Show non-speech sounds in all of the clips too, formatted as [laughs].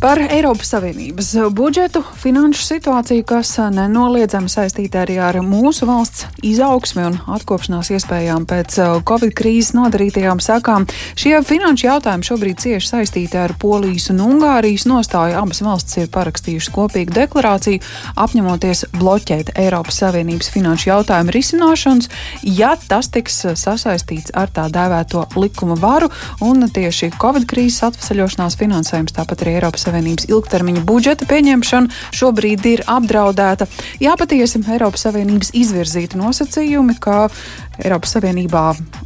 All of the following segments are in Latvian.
Par Eiropas Savienības budžetu, finanšu situāciju, kas nenoliedzami saistīta arī ar mūsu valsts izaugsmi un atkopšanās iespējām pēc uh, Covid krīzes nodarītajām sekām. Šie finanšu jautājumi šobrīd cieši saistīti ar Polijas un Ungārijas nostāju. Abas valstis ir parakstījušas kopīgu deklarāciju, apņemoties bloķēt Eiropas Savienības finanšu jautājumu risināšanas, ja tas tiks sasaistīts ar tā dēvēto likuma varu un tieši Covid krīzes atvesaļošanās finansējums, tāpat arī Eiropas Savienības ilgtermiņa budžeta pieņemšana šobrīd ir apdraudēta. Jā, patiesi Eiropas Savienības izvirzīti nosacījumi, ka Eiropas Savienībā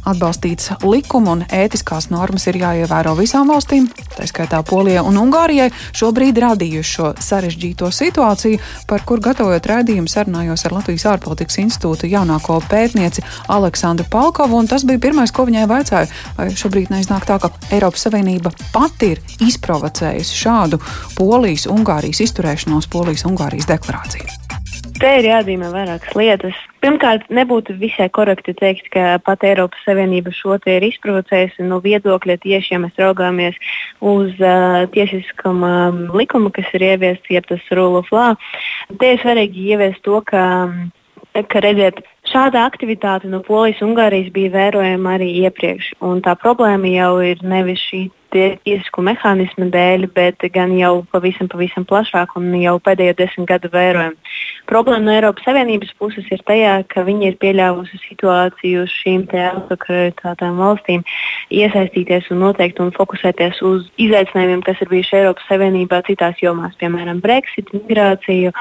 atbalstīts likuma un ētiskās normas ir jāievēro visām valstīm, tā skaitā Polijai un Ungārijai, šobrīd radījuši šo sarežģīto situāciju, par kur gatavojot raidījumu sarunājos ar Latvijas ārpolitikas institūta jaunāko pētnieci Aleksandru Palkovu, un tas bija pirmais, ko viņai vaicāju, vai šobrīd neiznāk tā, ka Eiropas Savienība pati ir izprovocējusi šādu Polijas, Ungārijas izturēšanos Polijas, Ungārijas deklarāciju. Te ir jāatzīmē vairākas lietas. Pirmkārt, nebūtu visai korekti teikt, ka pat Eiropas Savienība šo te ir izprovocējusi no viedokļa tieši, ja mēs raugāmies uz uh, tiesiskuma um, likumu, kas ir ieviests, jeb tas rule of law. Te ir svarīgi ieviest to, ka, ka redziet, Šāda aktivitāte no Polijas un Ungārijas bija vērojama arī iepriekš. Tā problēma jau ir nevis šī tiesisku mehānismu dēļ, bet gan jau pavisam, pavisam plašāk un jau pēdējo desmit gadu vērojam. Problēma no Eiropas Savienības puses ir tajā, ka viņi ir pieļāvusi situāciju šīm autokratām valstīm iesaistīties un noteikti un fokusēties uz izaicinājumiem, kas ir bijuši Eiropas Savienībā citās jomās, piemēram, Brexit, migrāciju,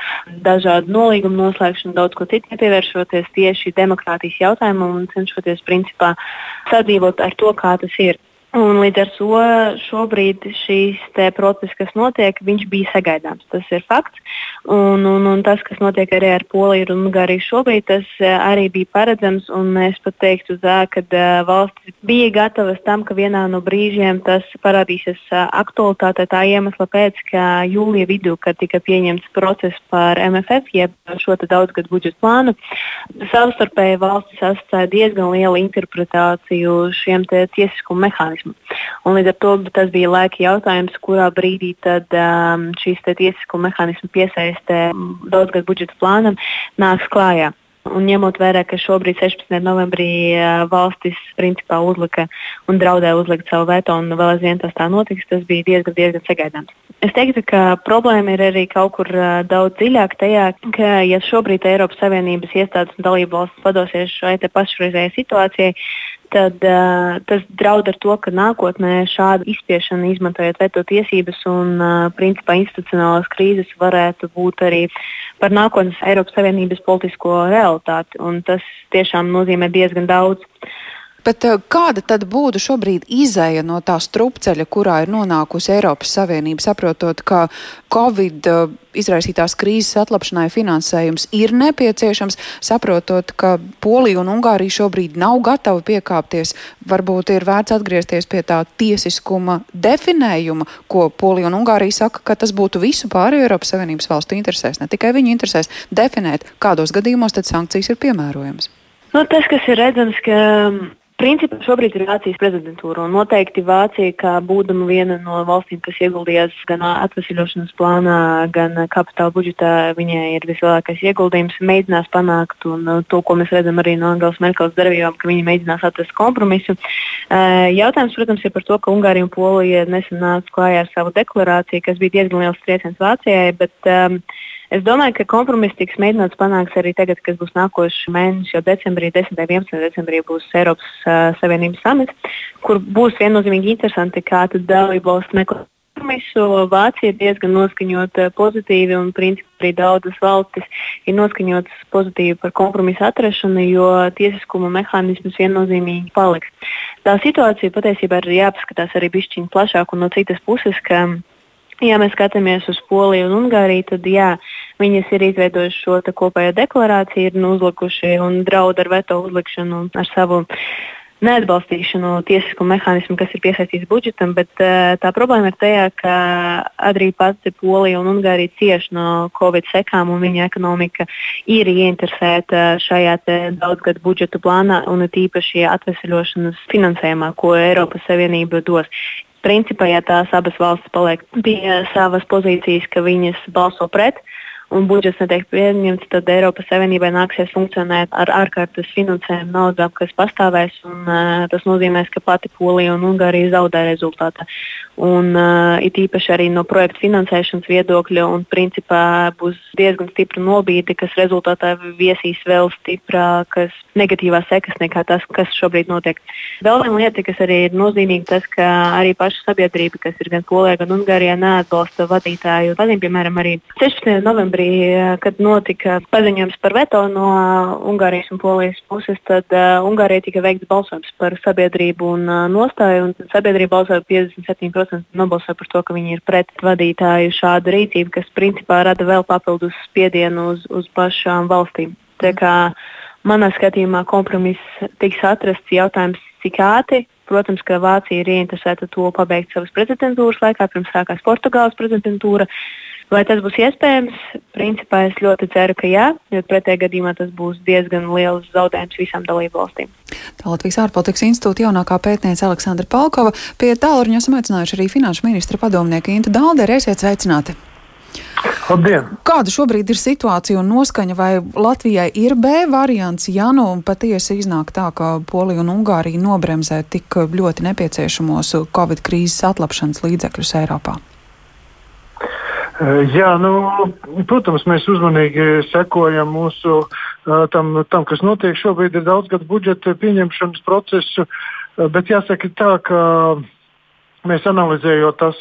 dažādu nolīgumu noslēgšanu, daudz ko citu nepievēršoties tieši demokrātijas jautājumam un cenšoties principā sadzīvot ar to, kā tas ir. Un līdz ar to šobrīd šīs process, kas notiek, bija sagaidāms. Tas ir fakts. Un, un, un tas, kas notiek arī ar Poliju un Ungāriju šobrīd, tas eh, arī bija paredzams. Es pat teiktu, ka uh, valstis bija gatavas tam, ka vienā no brīžiem tas parādīsies uh, aktualitātē tā iemesla pēc, ka jūlija vidū, kad tika pieņemts process par MFF, jeb šo daudzgadu budžeta plānu, savstarpēji valstis sastāja diezgan lielu interpretāciju šiem tiesiskumu mehānismiem terorismu. Un līdz ar to tas bija laika jautājums, kurā brīdī tad, um, šīs tiesisko mehānismu piesaistē daudzgad budžeta plānam nāks klājā. Un ņemot vērā, ka šobrīd, 16. novembrī, valstis principā uzlika un draudēja uzlikt savu veto, un vēl aizvien tas tā notiks, tas bija diezgan, diezgan sagaidāms. Es teiktu, ka problēma ir arī kaut kur daudz dziļāk tajā, ka, ja šobrīd Eiropas Savienības iestādes un dalību valsts padosies šai pašreizējai situācijai, tad uh, tas draud ar to, ka nākotnē šāda izspiešana, izmantojot veto tiesības un uh, principā institucionālās krīzes, varētu būt arī par nākotnes Eiropas Savienības politisko realitāti. Tas tiešām nozīmē diezgan daudz. Bet eh, kāda tad būtu šobrīd izēja no tā strupceļa, kurā ir nonākusi Eiropas Savienība, saprotot, ka Covid eh, izraisītās krīzes atlapšanai finansējums ir nepieciešams, saprotot, ka Polija un Ungārija šobrīd nav gatavi piekāpties, varbūt ir vērts atgriezties pie tā tiesiskuma definējuma, ko Polija un Ungārija saka, ka tas būtu visu pārējo Eiropas Savienības valstu interesēs, ne tikai viņu interesēs, definēt, kādos gadījumos tad sankcijas ir piemērojamas. Nu, tas, kas ir redzams, ka Principā šobrīd ir Vācijas prezidentūra, un noteikti Vācija, kā būdama viena no valstīm, kas ieguldījās gan atvesļošanas plānā, gan kapitāla budžetā, viņai ir vislielākais ieguldījums, mēģinās panākt, un uh, to, ko mēs redzam arī no Angelas Merkeles darbībām, ka viņi mēģinās atrast kompromisu. Uh, jautājums, protams, ir par to, ka Ungārija un Polija nesen nāca klājā ar savu deklarāciju, kas bija diezgan liels trieciens Vācijai. Bet, um, Es domāju, ka kompromiss tiks mēģināts panākt arī tagad, kas būs nākošais mēnesis, jo decembrī, 10. un 11. decembrī būs Eiropas uh, Savienības samits, kur būs viennozīmīgi interesanti, kā dalību valsts meklē kompromisu. Vācija ir diezgan noskaņota pozitīvi, un principā arī daudzas valstis ir noskaņotas pozitīvi par kompromisu atrašanu, jo tiesiskuma mehānisms viennozīmīgi paliks. Tā situācija patiesībā ir jāpaskatās arī bišķiņi plašāk un no citas puses, ka Ja mēs skatāmies uz Poliju un Ungāriju, tad jā, viņas ir izveidojušas šo kopējo deklarāciju, ir nu uzlikuši un draud ar veto uzlikšanu ar savu neatbalstīšanu tiesisku mehānismu, kas ir piesaistīts budžetam, bet uh, tā problēma ir tajā, ka arī pati Polija un Ungārija cieš no Covid sekām, un viņa ekonomika ir ieinteresēta šajā daudzgadu budžeta plānā un tīpaši atvesļošanas finansējumā, ko Eiropas Savienība dos principā, ja tās abas valstis paliek pie savas pozīcijas, ka viņas balso pret, un budžets netiek pieņemts, tad Eiropas Savienībai nāksies funkcionēt ar ārkārtas finansējumu naudām, kas pastāvēs. Un, uh, tas nozīmē, ka pati Polija un Ungārija zaudē rezultātā. Un, uh, it īpaši arī no projekta finansēšanas viedokļa, un principā būs diezgan stipra nobīde, kas rezultātā viesīs vēl stiprākas negatīvās sekas nekā tas, kas šobrīd notiek. Vēl viena lieta, kas arī ir nozīmīga, tas, ka arī paša sabiedrība, kas ir gan Polijā, gan Ungārijā, neatbalsta vadītāju. Tādiem, piemēram, arī 16. novembrī novembrī, kad notika paziņojums par veto no Ungārijas un Polijas puses, tad uh, Ungārijai tika veikts balsojums par sabiedrību un uh, nostāju. Un sabiedrība balsoja 57% nobalsoja par to, ka viņi ir pret vadītāju šādu rīcību, kas principā rada vēl papildus spiedienu uz, uz pašām valstīm. Tā kā manā skatījumā kompromiss tiks atrasts jautājums, cik ātri Protams, ka Vācija ir ieinteresēta to pabeigt savas prezidentūras laikā, pirms sākās Portugāles prezidentūra. Vai tas būs iespējams? Principā es ļoti ceru, ka jā, jo pretējā gadījumā tas būs diezgan liels zaudējums visām dalību valstīm. Tā Latvijas ārpolitikas institūta jaunākā pētniece Aleksandra Palkova. Pie tālruņa esam aicinājuši arī finanšu ministra padomnieku Intu Dalderi. Esiet sveicināti! Labdien. Kāda šobrīd ir situācija un noskaņa, vai Latvijai ir B variants, ja nu patiesi iznāk tā, ka Polija un Ungārija nobremzē tik ļoti nepieciešamos Covid krīzes atlapšanas līdzekļus Eiropā? Eh, jā, nu, protams, mēs uzmanīgi sekojam mūsu eh, tam, tam, kas notiek. Šobrīd ir daudz gadu budžeta pieņemšanas procesu, eh, bet jāsaka tā, ka mēs analizējot tas,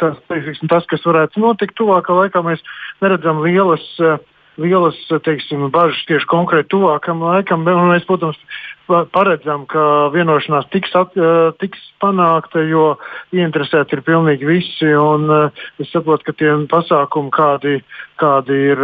tas, tas, kas varētu notikt tuvākā laikā, mēs neredzam lielas lielas teiksim, bažas tieši konkrēti tuvākam laikam. Mēs, protams, paredzam, ka vienošanās tiks, at, tiks panākta, jo ieinteresēti ir pilnīgi visi. Un, es saprotu, ka tie pasākumi, kādi, kādi ir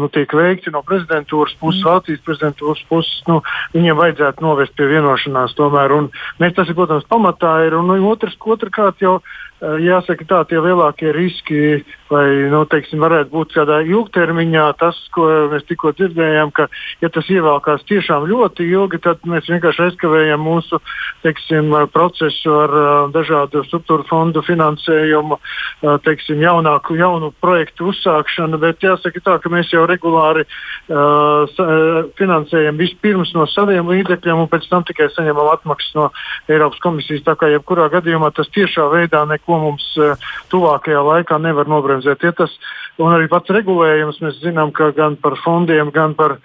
nu, veikti no prezidentūras puses. Vācijas prezidentūras puses, nu, viņiem vajadzētu novest pie vienošanās tomēr. Un, mēs, tas ir, protams, pamatā ir. Un, nu, otrs, otrkārt jau jāsaka tā, tie lielākie riski, vai, nu, teiksim, varētu būt kādā ilgtermiņā, tas, ko mēs tikko dzirdējām, ka, ja tas ievēlkās tiešām ļoti ilgi, tad mēs vienkārši aizkavējam mūsu teiksim, procesu ar dažādu struktūru fondu finansējumu, teiksim, jaunāku, jaunu projektu uzsākšanu. Bet jāsaka tā, ka mēs jau regulāri uh, finansējam vispirms no saviem līdzekļiem un pēc tam tikai saņemam atmaksas no Eiropas komisijas. Tā kā jebkurā gadījumā tas tiešā veidā neko mums uh, tuvākajā laikā nevar nobremzēt. Ja tas, un arī pats regulējums mēs zinām, ka gan par fondiem, gan, par,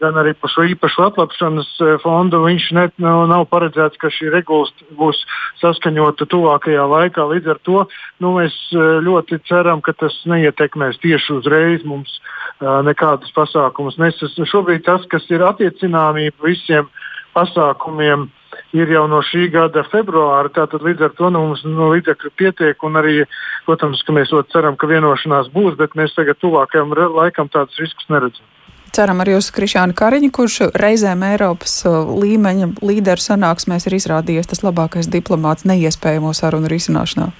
gan arī par šo īpašu atlapšanas fondu fondu viņš net, nav, nav paredzēts, ka šī regula būs saskaņota tuvākajā laikā. Līdz ar to nu, mēs e, ļoti ceram, ka tas neietekmēs tieši uzreiz mums uh, nekādus pasākumus. Mēs šobrīd tas, kas ir attiecināmība visiem pasākumiem, ir jau no šī gada februāra. Tātad līdz ar to nu, mums no līdzekļu pietiek. Arī, protams, ka mēs ļoti ceram, ka vienošanās būs, bet mēs tagad tuvākajam laikam tādus riskus neredzam. Ceram arī uz Krišānu Kariņu, kurš reizēm Eiropas uh, līmeņa līderu sanāksmēs ir izrādījies tas labākais diplomāts neiespējamo sarunu risināšanā.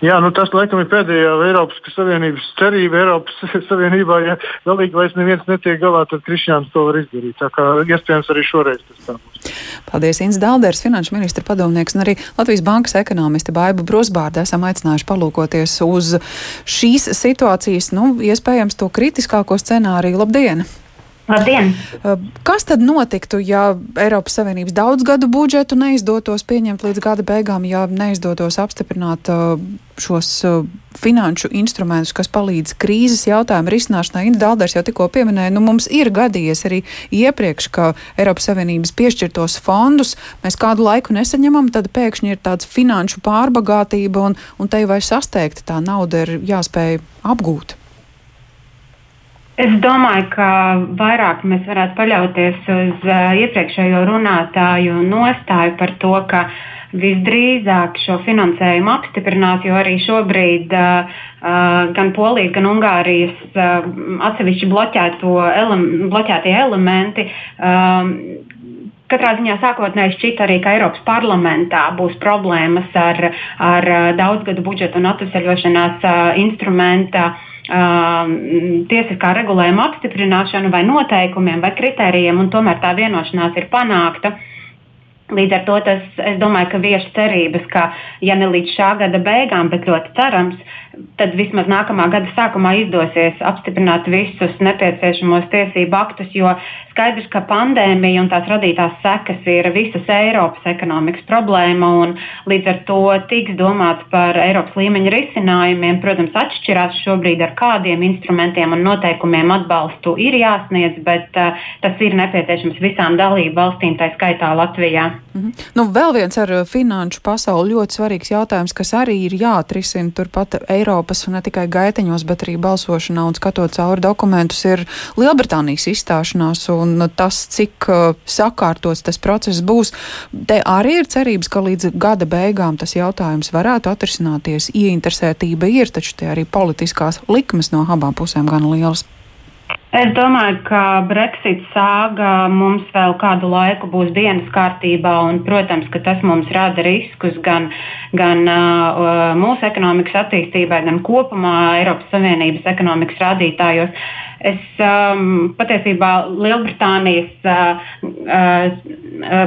Jā, nu tas laikam ir pēdējā Eiropas Savienības cerība. Eiropas [laughs] Savienībā, ja galīgi vairs neviens netiek galā, tad Krišņāns to var izdarīt. Tā kā iespējams arī šoreiz tas tā būs. Paldies, Inns Dalders, finanšu ministra padomnieks un arī Latvijas bankas ekonomiste Baiba Brosbārda esam aicinājuši palūkoties uz šīs situācijas, nu, iespējams, to kritiskāko scenāriju. Labdien! Labdien! Kas tad notiktu, ja Eiropas Savienības daudzgadu budžetu neizdotos pieņemt līdz gada beigām, ja neizdotos apstiprināt šos finanšu instrumentus, kas palīdz krīzes jautājumu risināšanai? Inda Dalders jau tikko pieminēja, nu mums ir gadījies arī iepriekš, ka Eiropas Savienības piešķirtos fondus mēs kādu laiku nesaņemam, tad pēkšņi ir tāds finanšu pārbagātība un, un te vai sasteigta tā nauda ir jāspēj apgūt. Es domāju, ka vairāk mēs varētu paļauties uz uh, iepriekšējo runātāju nostāju par to, ka visdrīzāk šo finansējumu apstiprinās, jo arī šobrīd uh, uh, gan Polijas, gan Ungārijas uh, atsevišķi ele bloķētie elementi. Uh, Katrā ziņā sākotnēji šķita arī, ka Eiropas parlamentā būs problēmas ar, ar daudzgadu budžetu un atvesaļošanās uh, instrumenta uh, Um, tiesiskā regulējuma apstiprināšanu vai noteikumiem vai kritērijiem, un tomēr tā vienošanās ir panākta. Līdz ar to tas, es domāju, ka vieš cerības, ka, ja ne līdz šā gada beigām, bet ļoti cerams, tad vismaz nākamā gada sākumā izdosies apstiprināt visus nepieciešamos tiesību aktus, jo skaidrs, ka pandēmija un tās radītās sekas ir visas Eiropas ekonomikas problēma, un līdz ar to tiks domāts par Eiropas līmeņa risinājumiem. Protams, atšķirās šobrīd ar kādiem instrumentiem un noteikumiem atbalstu ir jāsniedz, bet uh, tas ir nepieciešams visām dalību valstīm, tā skaitā Latvijā. Mm -hmm. nu, vēl viens ar finanšu pasauli ļoti svarīgs jautājums, kas arī ir jāatrisina turpat Eiropas un ne tikai gaiteņos, bet arī balsošanā un skatot cauri dokumentus, ir Lielbritānijas izstāšanās un tas, cik uh, sakārtots tas process būs. Te arī ir cerības, ka līdz gada beigām tas jautājums varētu atrisināties. Ieinteresētība ir, taču te arī politiskās likmes no abām pusēm gan lielas. Es domāju, ka Brexit sāga mums vēl kādu laiku būs dienas kārtībā, un, protams, ka tas mums rada riskus gan, gan uh, mūsu ekonomikas attīstībai, gan kopumā Eiropas Savienības ekonomikas rādītājos. Es um, patiesībā Lielbritānijas uh, uh,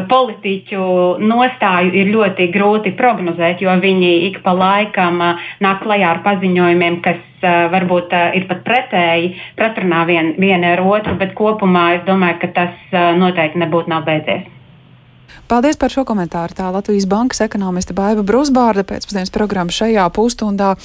politiķu nostāju ir ļoti grūti prognozēt, jo viņi ik pa laikam uh, nāk klajā ar paziņojumiem, kas uh, varbūt uh, ir pat pretēji, pretrunā vien, viena ar otru, bet kopumā es domāju, ka tas uh, noteikti nebūtu nav beidzies. Paldies par šo komentāru. Tā Latvijas Bankas ekonomiste Baiva Brusbārda pēcpusdienas programma šajā pusstundā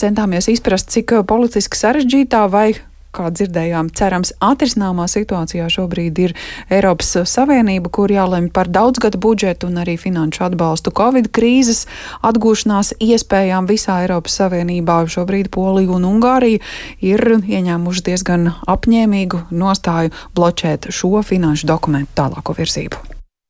centāmies izprast, cik politiski sarežģītā vai kā dzirdējām, cerams, atrisināmā situācijā šobrīd ir Eiropas Savienība, kur jālemj par daudzgadu budžetu un arī finanšu atbalstu Covid krīzes atgūšanās iespējām visā Eiropas Savienībā. Šobrīd Polija un Ungārija ir ieņēmuši diezgan apņēmīgu nostāju bloķēt šo finanšu dokumentu tālāko virzību.